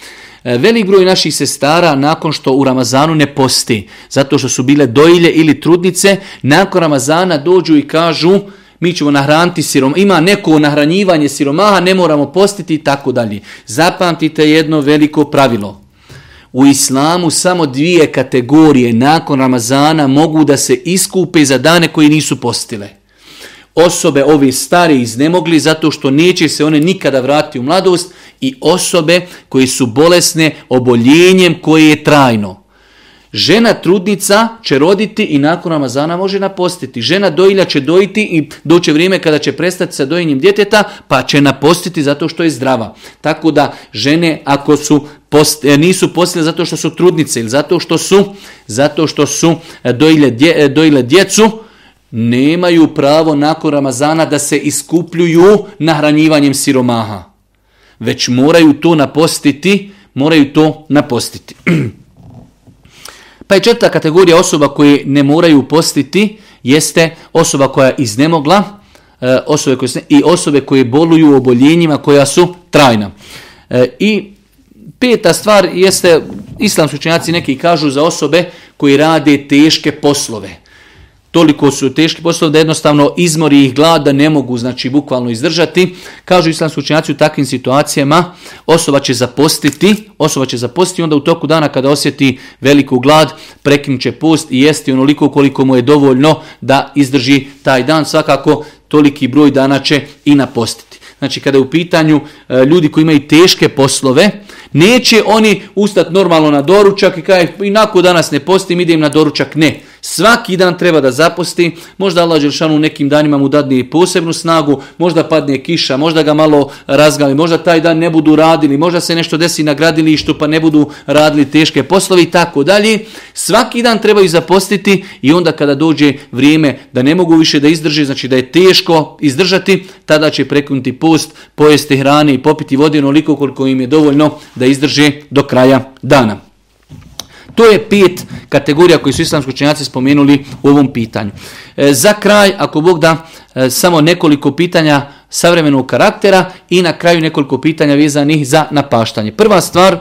E, velik broj naših sestara nakon što u Ramazanu ne posti, zato što su bile doilje ili trudnice, nakon Ramazana dođu i kažu mi ćemo nahraniti siroma, ima neko nahranjivanje siromaha, ne moramo postiti i tako dalje. Zapamtite jedno veliko pravilo. U islamu samo dvije kategorije nakon Ramazana mogu da se iskupe za dane koji nisu postile osobe ovi stari iznemogli zato što neće se one nikada vratiti u mladost i osobe koji su bolesne oboljenjem koje je trajno. Žena trudnica će roditi i nakon Ramazana može napostiti. Žena dojilja će dojiti i doće vrijeme kada će prestati sa dojenjem djeteta, pa će napostiti zato što je zdrava. Tako da žene ako su e, nisu postile zato što su trudnice ili zato što su zato što su e, dojile, e, dojile djecu, nemaju pravo nakon Ramazana da se iskupljuju nahranjivanjem siromaha. Već moraju to napostiti, moraju to napostiti. Pa je četvrta kategorija osoba koje ne moraju postiti jeste osoba koja je iznemogla eh, osobe koje, i osobe koje boluju u oboljenjima koja su trajna. Eh, I peta stvar jeste, islamski učenjaci neki kažu za osobe koji rade teške poslove toliko su teški poslovi da jednostavno izmori ih glad da ne mogu znači bukvalno izdržati. Kažu islamski učenjaci u takvim situacijama osoba će zapostiti, osoba će zapostiti onda u toku dana kada osjeti veliku glad će post i jesti onoliko koliko mu je dovoljno da izdrži taj dan. Svakako toliki broj dana će i napostiti. Znači kada je u pitanju e, ljudi koji imaju teške poslove, neće oni ustati normalno na doručak i kaj, inako danas ne postim, idem na doručak, ne. Svaki dan treba da zaposti, možda Allah Đelšanu u nekim danima mu dadne posebnu snagu, možda padne kiša, možda ga malo razgali, možda taj dan ne budu radili, možda se nešto desi na gradilištu pa ne budu radili teške poslove i tako dalje. Svaki dan trebaju zapostiti i onda kada dođe vrijeme da ne mogu više da izdrži, znači da je teško izdržati, tada će prekinuti post, pojesti hrane i popiti vode onoliko koliko im je dovoljno da izdrže do kraja dana. To je pet kategorija koji su islamski spomenuli u ovom pitanju. E, za kraj, ako Bog da, e, samo nekoliko pitanja savremenog karaktera i na kraju nekoliko pitanja vezanih za napaštanje. Prva stvar,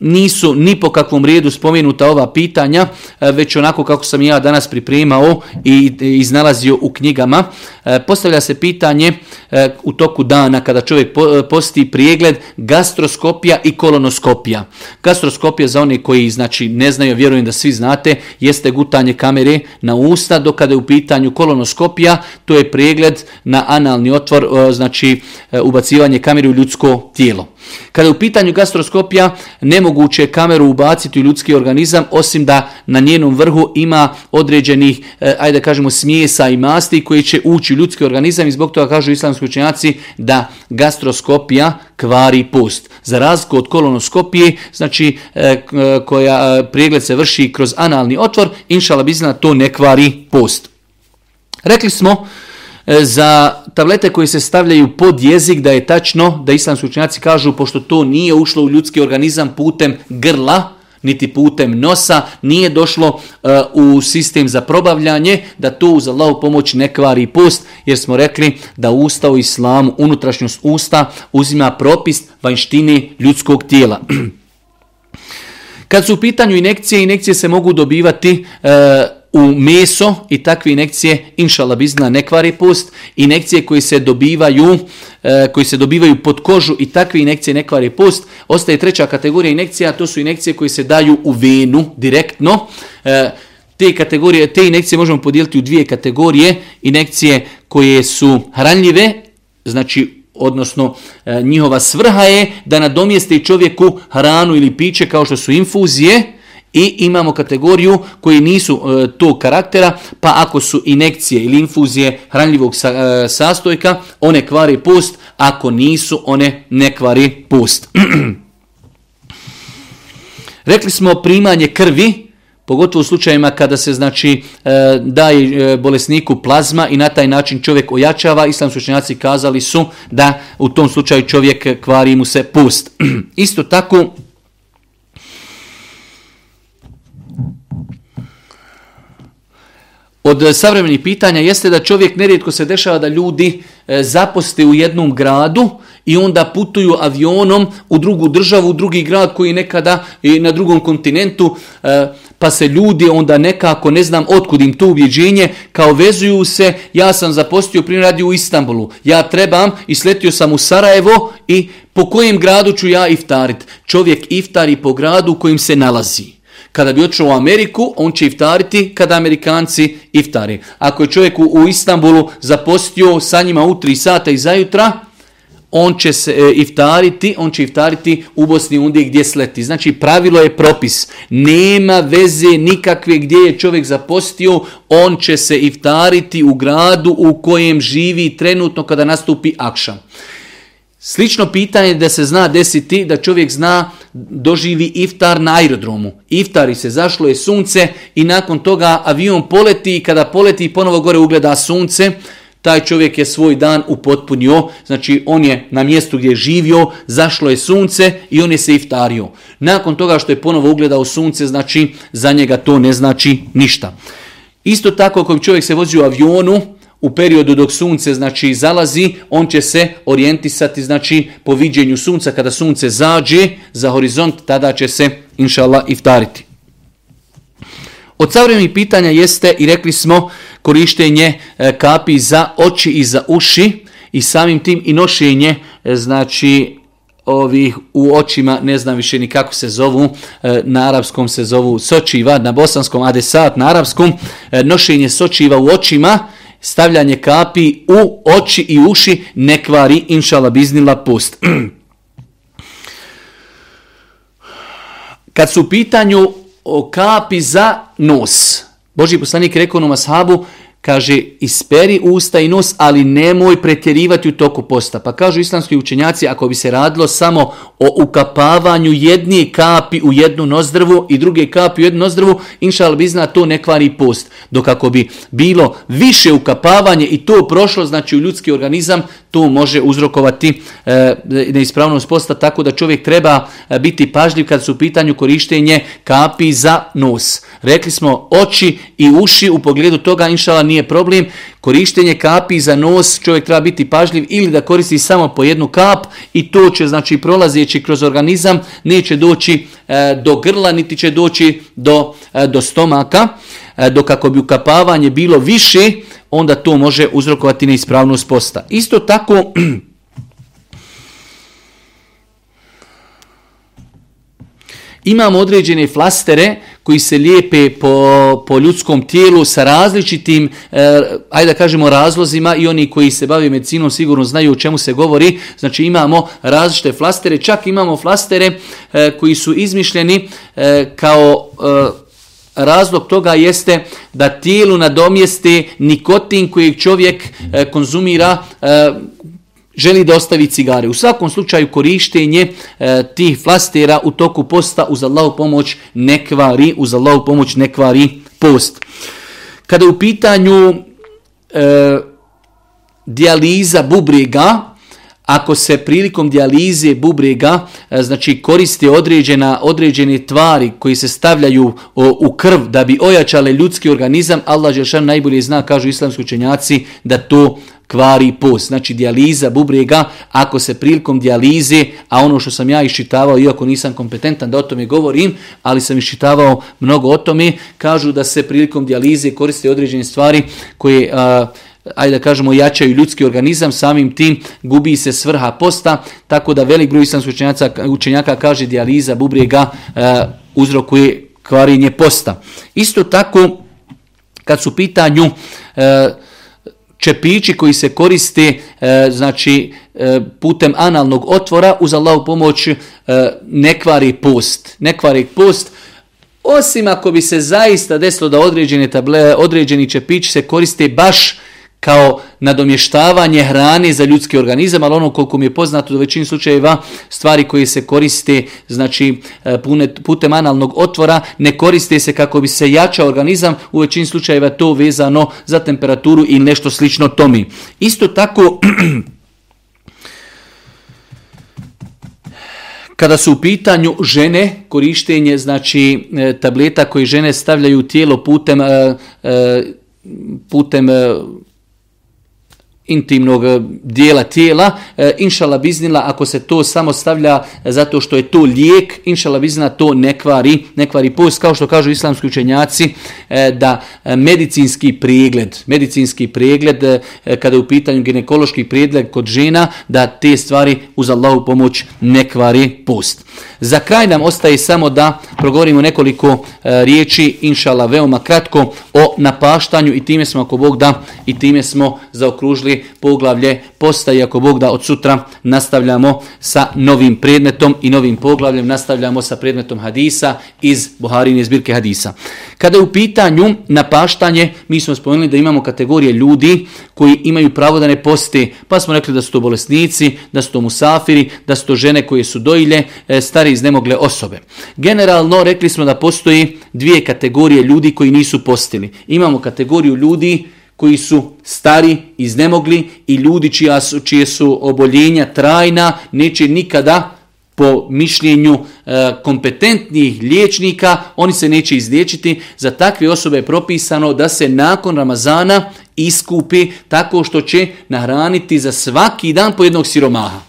nisu ni po kakvom rijedu spomenuta ova pitanja, e, već onako kako sam ja danas pripremao i iznalazio u knjigama. E, postavlja se pitanje e, u toku dana kada čovjek posti prijegled gastroskopija i kolonoskopija. Gastroskopija za one koji znači ne znaju, vjerujem da svi znate, jeste gutanje kamere na usta, dok kada je u pitanju kolonoskopija, to je pregled na analni otvor, znači ubacivanje kamere u ljudsko tijelo. Kada je u pitanju gastroskopija, nemoguće je kameru ubaciti u ljudski organizam, osim da na njenom vrhu ima određenih, e, ajde da kažemo, smjesa i masti koji će ući u ljudski organizam i zbog toga kažu islamski učenjaci da gastroskopija kvari post. Za razliku od kolonoskopije, znači e, e, koja pregled se vrši kroz analni otvor, inšala to ne kvari post. Rekli smo E, za tablete koji se stavljaju pod jezik da je tačno da islamski učenjaci kažu pošto to nije ušlo u ljudski organizam putem grla niti putem nosa nije došlo e, u sistem za probavljanje da to uz Allahu pomoć ne kvari post jer smo rekli da usta u islamu unutrašnjost usta uzima propis vanjštini ljudskog tijela. Kad su u pitanju inekcije, inekcije se mogu dobivati e, u meso i takve inekcije, inšala bizna, ne kvari post, inekcije koje se dobivaju e, koji se dobivaju pod kožu i takve inekcije nekvari kvari post. Ostaje treća kategorija inekcija, to su inekcije koje se daju u venu direktno. E, te, kategorije, te inekcije možemo podijeliti u dvije kategorije. Inekcije koje su hranljive, znači odnosno e, njihova svrha je da nadomjeste čovjeku hranu ili piće kao što su infuzije, i imamo kategoriju koji nisu e, tog karaktera, pa ako su inekcije ili infuzije hranljivog e, sastojka, one kvari post, ako nisu, one ne kvari post. Rekli smo primanje krvi, pogotovo u slučajima kada se znači e, daje e, bolesniku plazma i na taj način čovjek ojačava, sam učenjaci kazali su da u tom slučaju čovjek kvari mu se pust. Isto tako od e, savremenih pitanja jeste da čovjek nerijetko se dešava da ljudi e, zaposte u jednom gradu i onda putuju avionom u drugu državu, u drugi grad koji nekada i na drugom kontinentu, e, pa se ljudi onda nekako, ne znam otkud im to ubjeđenje, kao vezuju se, ja sam zapostio primjer u Istanbulu, ja trebam i sletio sam u Sarajevo i po kojem gradu ću ja iftarit? Čovjek iftari po gradu u kojim se nalazi. Kada bi otišao u Ameriku, on će iftariti kada Amerikanci iftari. Ako je čovjek u Istanbulu zapostio sa njima u 3 sata i zajutra, on će se e, iftariti, on će iftariti u Bosni undi gdje sleti. Znači pravilo je propis. Nema veze nikakve gdje je čovjek zapostio, on će se iftariti u gradu u kojem živi trenutno kada nastupi akšam. Slično pitanje da se zna desiti, da čovjek zna doživi iftar na aerodromu. Iftari se zašlo je sunce i nakon toga avion poleti i kada poleti ponovo gore ugleda sunce, taj čovjek je svoj dan upotpunio, znači on je na mjestu gdje je živio, zašlo je sunce i on je se iftario. Nakon toga što je ponovo ugledao sunce, znači za njega to ne znači ništa. Isto tako ako čovjek se vozi u avionu, u periodu dok sunce znači zalazi, on će se orijentisati znači po viđenju sunca kada sunce zađe za horizont, tada će se inshallah iftariti. Od savremenih pitanja jeste i rekli smo korištenje e, kapi za oči i za uši i samim tim i nošenje e, znači ovih u očima, ne znam više ni kako se zovu, e, na arapskom se zovu sočiva, na bosanskom adesat, na arapskom, nošenje sočiva u očima, stavljanje kapi u oči i uši ne kvari inšala biznila pust. Kad su u pitanju kapi za nos, Boži poslanik rekao na Kaže, isperi usta i nos, ali nemoj pretjerivati u toku posta. Pa kažu islamski učenjaci, ako bi se radilo samo o ukapavanju jedne kapi u jednu nozdrvu i druge kapi u jednu nozdrvu, inšal bi zna, to ne kvari post. Dok ako bi bilo više ukapavanje i to prošlo, znači u ljudski organizam, to može uzrokovati e, neispravnost posta, tako da čovjek treba e, biti pažljiv kad su u pitanju korištenje kapi za nos. Rekli smo oči i uši u pogledu toga inšala nije problem. Korištenje kapi za nos čovjek treba biti pažljiv ili da koristi samo po jednu kap i to će znači prolazeći kroz organizam neće doći e, do grla niti će doći do, do stomaka. E, dok ako bi ukapavanje bilo više, onda to može uzrokovati neispravnost posta. Isto tako, imamo određene flastere koji se lijepe po, po ljudskom tijelu sa različitim, e, ajde da kažemo, razlozima i oni koji se bave medicinom sigurno znaju o čemu se govori. Znači imamo različite flastere, čak imamo flastere e, koji su izmišljeni kao Razlog toga jeste da tijelu nadomjesti nikotin kojeg čovjek e, konzumira e, želi da ostavi cigare. U svakom slučaju korištenje e, tih flastera u toku posta uz Allahu pomoć ne kvari, uz Allahu pomoć ne kvari post. Kada je u pitanju e, dijaliza bubrega, ako se prilikom dijalize bubrega e, znači koriste određena, određene tvari koji se stavljaju u krv da bi ojačale ljudski organizam, Allah najbolje zna, kažu islamski učenjaci, da to kvari post. Znači dijaliza bubrega, ako se prilikom dijalize, a ono što sam ja iščitavao, iako nisam kompetentan da o tome govorim, ali sam iščitavao mnogo o tome, kažu da se prilikom dijalize koriste određene stvari koje ajde da kažemo, jačaju ljudski organizam, samim tim gubi se svrha posta, tako da velik broj islamskih učenjaka, kaže dijaliza bubrega e, uzrokuje kvarenje posta. Isto tako, kad su u pitanju e, čepići koji se koriste e, znači e, putem analnog otvora uz Allahu pomoć e, ne kvari post. Ne post osim ako bi se zaista desilo da određene table, određeni čepići se koriste baš kao nadomještavanje hrane za ljudski organizam, ali ono koliko mi je poznato u većini slučajeva stvari koje se koriste znači e, putem analnog otvora ne koriste se kako bi se jačao organizam, u većini slučajeva to vezano za temperaturu i nešto slično tomi. Isto tako Kada su u pitanju žene, korištenje znači e, tableta koje žene stavljaju u tijelo putem e, putem intimnog e, dijela tijela, e, inšala biznila ako se to samo stavlja e, zato što je to lijek, inšala biznila to ne kvari, ne kvari post, kao što kažu islamski učenjaci da medicinski pregled, medicinski pregled kada je u pitanju ginekološki pregled kod žena, da te stvari uz Allahu pomoć ne kvari post. Za kraj nam ostaje samo da progovorimo nekoliko riječi, inšala veoma kratko, o napaštanju i time smo ako Bog da i time smo zaokružili poglavlje poglavlje postaje, ako Bog da od sutra nastavljamo sa novim predmetom i novim poglavljem, nastavljamo sa predmetom hadisa iz Buharine zbirke hadisa. Kada je u pitanju napaštanje, mi smo spomenuli da imamo kategorije ljudi koji imaju pravo da ne posti, pa smo rekli da su to bolesnici, da su to musafiri, da su to žene koje su dojilje, e, stari iznemogle osobe. Generalno rekli smo da postoji dvije kategorije ljudi koji nisu postili. Imamo kategoriju ljudi koji su stari, iznemogli i ljudi čija su, čije su oboljenja trajna, neće nikada po mišljenju e, kompetentnih liječnika, oni se neće izliječiti. Za takve osobe je propisano da se nakon Ramazana iskupi tako što će nahraniti za svaki dan po jednog siromaha.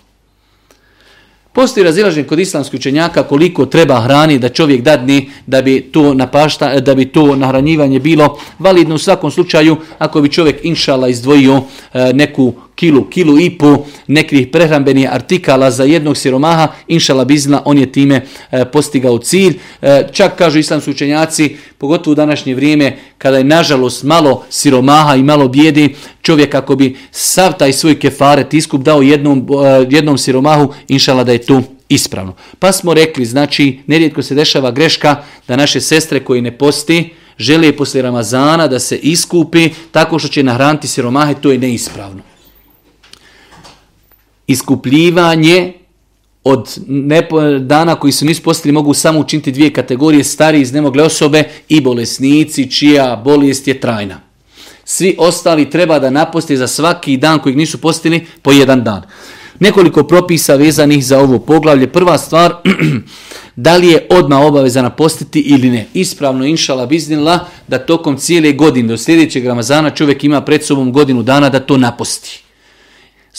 Postoji razilažen kod islamskih učenjaka koliko treba hrani da čovjek dadni da bi to napašta, da bi to nahranjivanje bilo validno u svakom slučaju ako bi čovjek inšala izdvojio e, neku kilu, kilu i po nekih prehrambenih artikala za jednog siromaha, inšala bizna, on je time e, postigao cilj. E, čak kažu islamski učenjaci, pogotovo u današnje vrijeme, kada je nažalost malo siromaha i malo bijedi, čovjek ako bi sav taj svoj kefaret iskup dao jednom, e, jednom siromahu, inšala da je tu ispravno. Pa smo rekli, znači, nerijetko se dešava greška da naše sestre koji ne posti, žele poslije Ramazana da se iskupi tako što će nahraniti siromahe, to je neispravno iskupljivanje od nepo, dana koji su nisu postili mogu samo učiniti dvije kategorije, stari iznemogle osobe i bolesnici čija bolest je trajna. Svi ostali treba da naposti za svaki dan koji nisu postili po jedan dan. Nekoliko propisa vezanih za ovo poglavlje. Prva stvar, da li je odmah obaveza napostiti ili ne. Ispravno, inšala biznila, da tokom cijele godine do sljedećeg Ramazana čovjek ima pred sobom godinu dana da to naposti.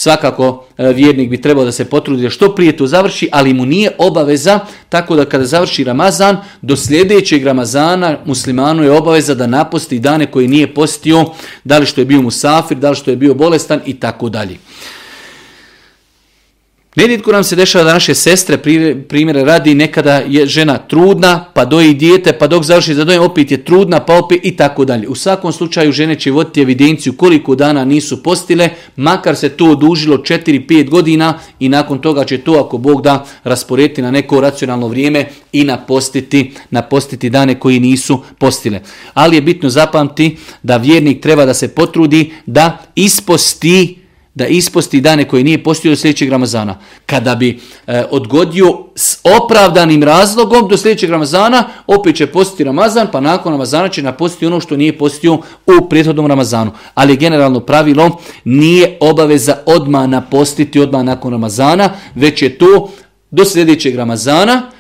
Svakako e, vjernik bi trebao da se potrudi da što prije to završi, ali mu nije obaveza, tako da kada završi Ramazan, do sljedećeg Ramazana muslimanu je obaveza da naposti dane koje nije postio, da li što je bio musafir, da li što je bio bolestan i tako dalje. Nerijetko nam se dešava da naše sestre, primjere radi, nekada je žena trudna, pa doji dijete, pa dok završi za dojem, opet je trudna, pa opet i tako dalje. U svakom slučaju žene će voditi evidenciju koliko dana nisu postile, makar se to odužilo 4-5 godina i nakon toga će to, ako Bog da, rasporediti na neko racionalno vrijeme i napostiti, napostiti dane koji nisu postile. Ali je bitno zapamti da vjernik treba da se potrudi da isposti da isposti dane koje nije postio do sljedećeg Ramazana. Kada bi e, odgodio s opravdanim razlogom do sljedećeg Ramazana, opet će postiti Ramazan, pa nakon Ramazana će napostiti ono što nije postio u prethodnom Ramazanu. Ali generalno pravilo nije obaveza odmah napostiti odmah nakon Ramazana, već je to do sljedećeg Ramazana,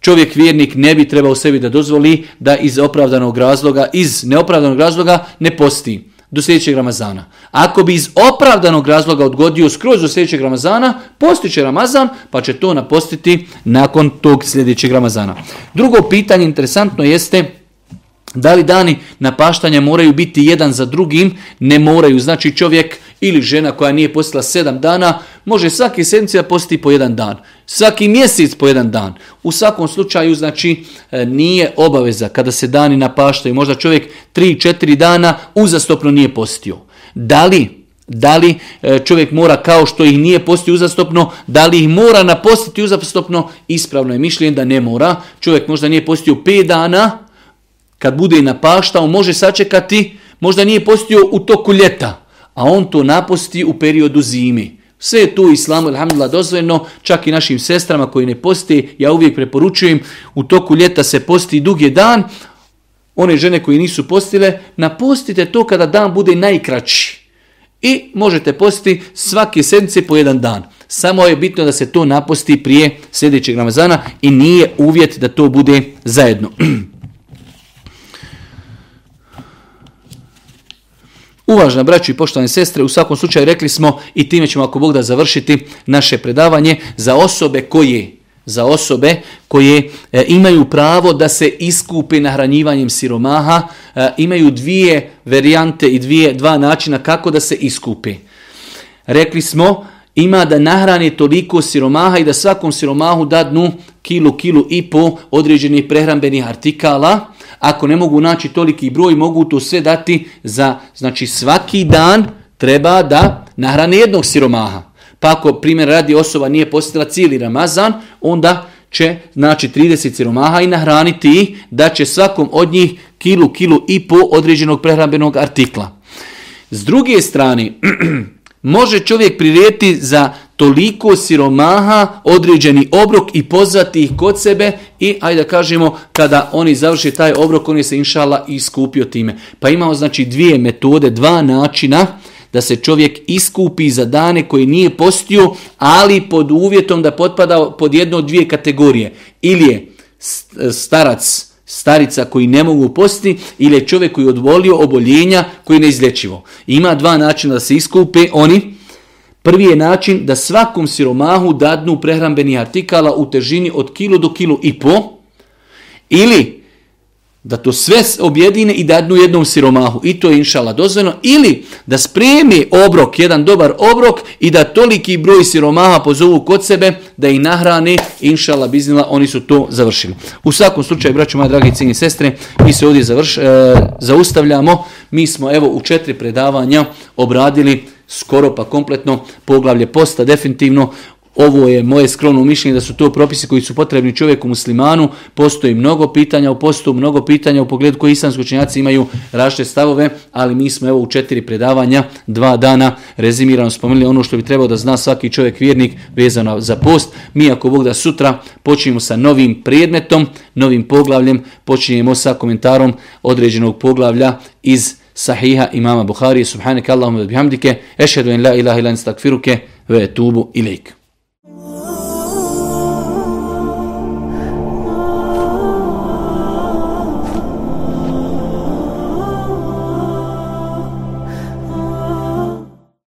čovjek vjernik ne bi trebao sebi da dozvoli da iz opravdanog razloga, iz neopravdanog razloga ne posti do sljedećeg Ramazana. Ako bi iz opravdanog razloga odgodio skroz do sljedećeg Ramazana, postiće Ramazan, pa će to napostiti nakon tog sljedećeg Ramazana. Drugo pitanje interesantno jeste da li dani napaštanja moraju biti jedan za drugim? Ne moraju. Znači čovjek ili žena koja nije postila sedam dana, može svaki da posti po jedan dan. Svaki mjesec po jedan dan. U svakom slučaju, znači, e, nije obaveza kada se dani napaštaju. Možda čovjek tri, četiri dana uzastopno nije postio. Da li da li e, čovjek mora kao što ih nije postio uzastopno, da li ih mora napostiti uzastopno, ispravno je mišljenje da ne mora. Čovjek možda nije postio 5 dana, kad bude i napaštao, može sačekati, možda nije postio u toku ljeta, a on to naposti u periodu zimi. Sve je to islamu, alhamdulillah, dozvoljeno, čak i našim sestrama koji ne poste, ja uvijek preporučujem, u toku ljeta se posti dugi dan, one žene koji nisu postile, napostite to kada dan bude najkraći. I možete posti svake sedmice po jedan dan. Samo je bitno da se to naposti prije sljedećeg Ramazana i nije uvjet da to bude zajedno. Uvažna braću i poštovane sestre, u svakom slučaju rekli smo i time ćemo ako Bog da završiti naše predavanje za osobe koje za osobe koje e, imaju pravo da se iskupi nahranjivanjem siromaha, e, imaju dvije varijante i dvije dva načina kako da se iskupi. Rekli smo ima da nahrani toliko siromaha i da svakom siromahu dadnu kilu, kilu i po određenih prehrambenih artikala, ako ne mogu naći toliki broj, mogu to sve dati za, znači svaki dan treba da nahrane jednog siromaha. Pa ako primjer radi osoba nije postila cijeli Ramazan, onda će znači 30 siromaha i nahraniti ih da će svakom od njih kilu, kilu i po određenog prehrambenog artikla. S druge strane, može čovjek pririjeti za toliko siromaha određeni obrok i pozvati ih kod sebe i ajde da kažemo kada oni završe taj obrok on se inšala iskupio time. Pa imamo znači dvije metode, dva načina da se čovjek iskupi za dane koje nije postio, ali pod uvjetom da potpada pod jedno od dvije kategorije. Ili je starac, starica koji ne mogu posti, ili je čovjek koji je odvolio oboljenja koji je neizlječivo. Ima dva načina da se iskupe, oni Prvi je način da svakom siromahu dadnu prehrambeni artikala u težini od kilo do kilo i po, ili da to sve objedine i dadnu jednom siromahu. I to je inšala dozveno, Ili da spremi obrok, jedan dobar obrok i da toliki broj siromaha pozovu kod sebe da ih nahrani, Inšala biznila, oni su to završili. U svakom slučaju, braću moja dragi i sestre, mi se ovdje e, zaustavljamo. Mi smo evo u četiri predavanja obradili skoro pa kompletno poglavlje posta definitivno ovo je moje skromno mišljenje da su to propisi koji su potrebni čovjeku muslimanu. Postoji mnogo pitanja u postu, mnogo pitanja u pogledu koji islamski imaju rašte stavove, ali mi smo evo u četiri predavanja, dva dana rezimirano spomenuli ono što bi trebao da zna svaki čovjek vjernik vezano za post. Mi ako Bog da sutra počinjemo sa novim predmetom, novim poglavljem, počinjemo sa komentarom određenog poglavlja iz صحيحة إمام بخاري سبحانك اللهم وبحمدك أشهد أن لا إله إلا أنت استغفرك وأتوب إليك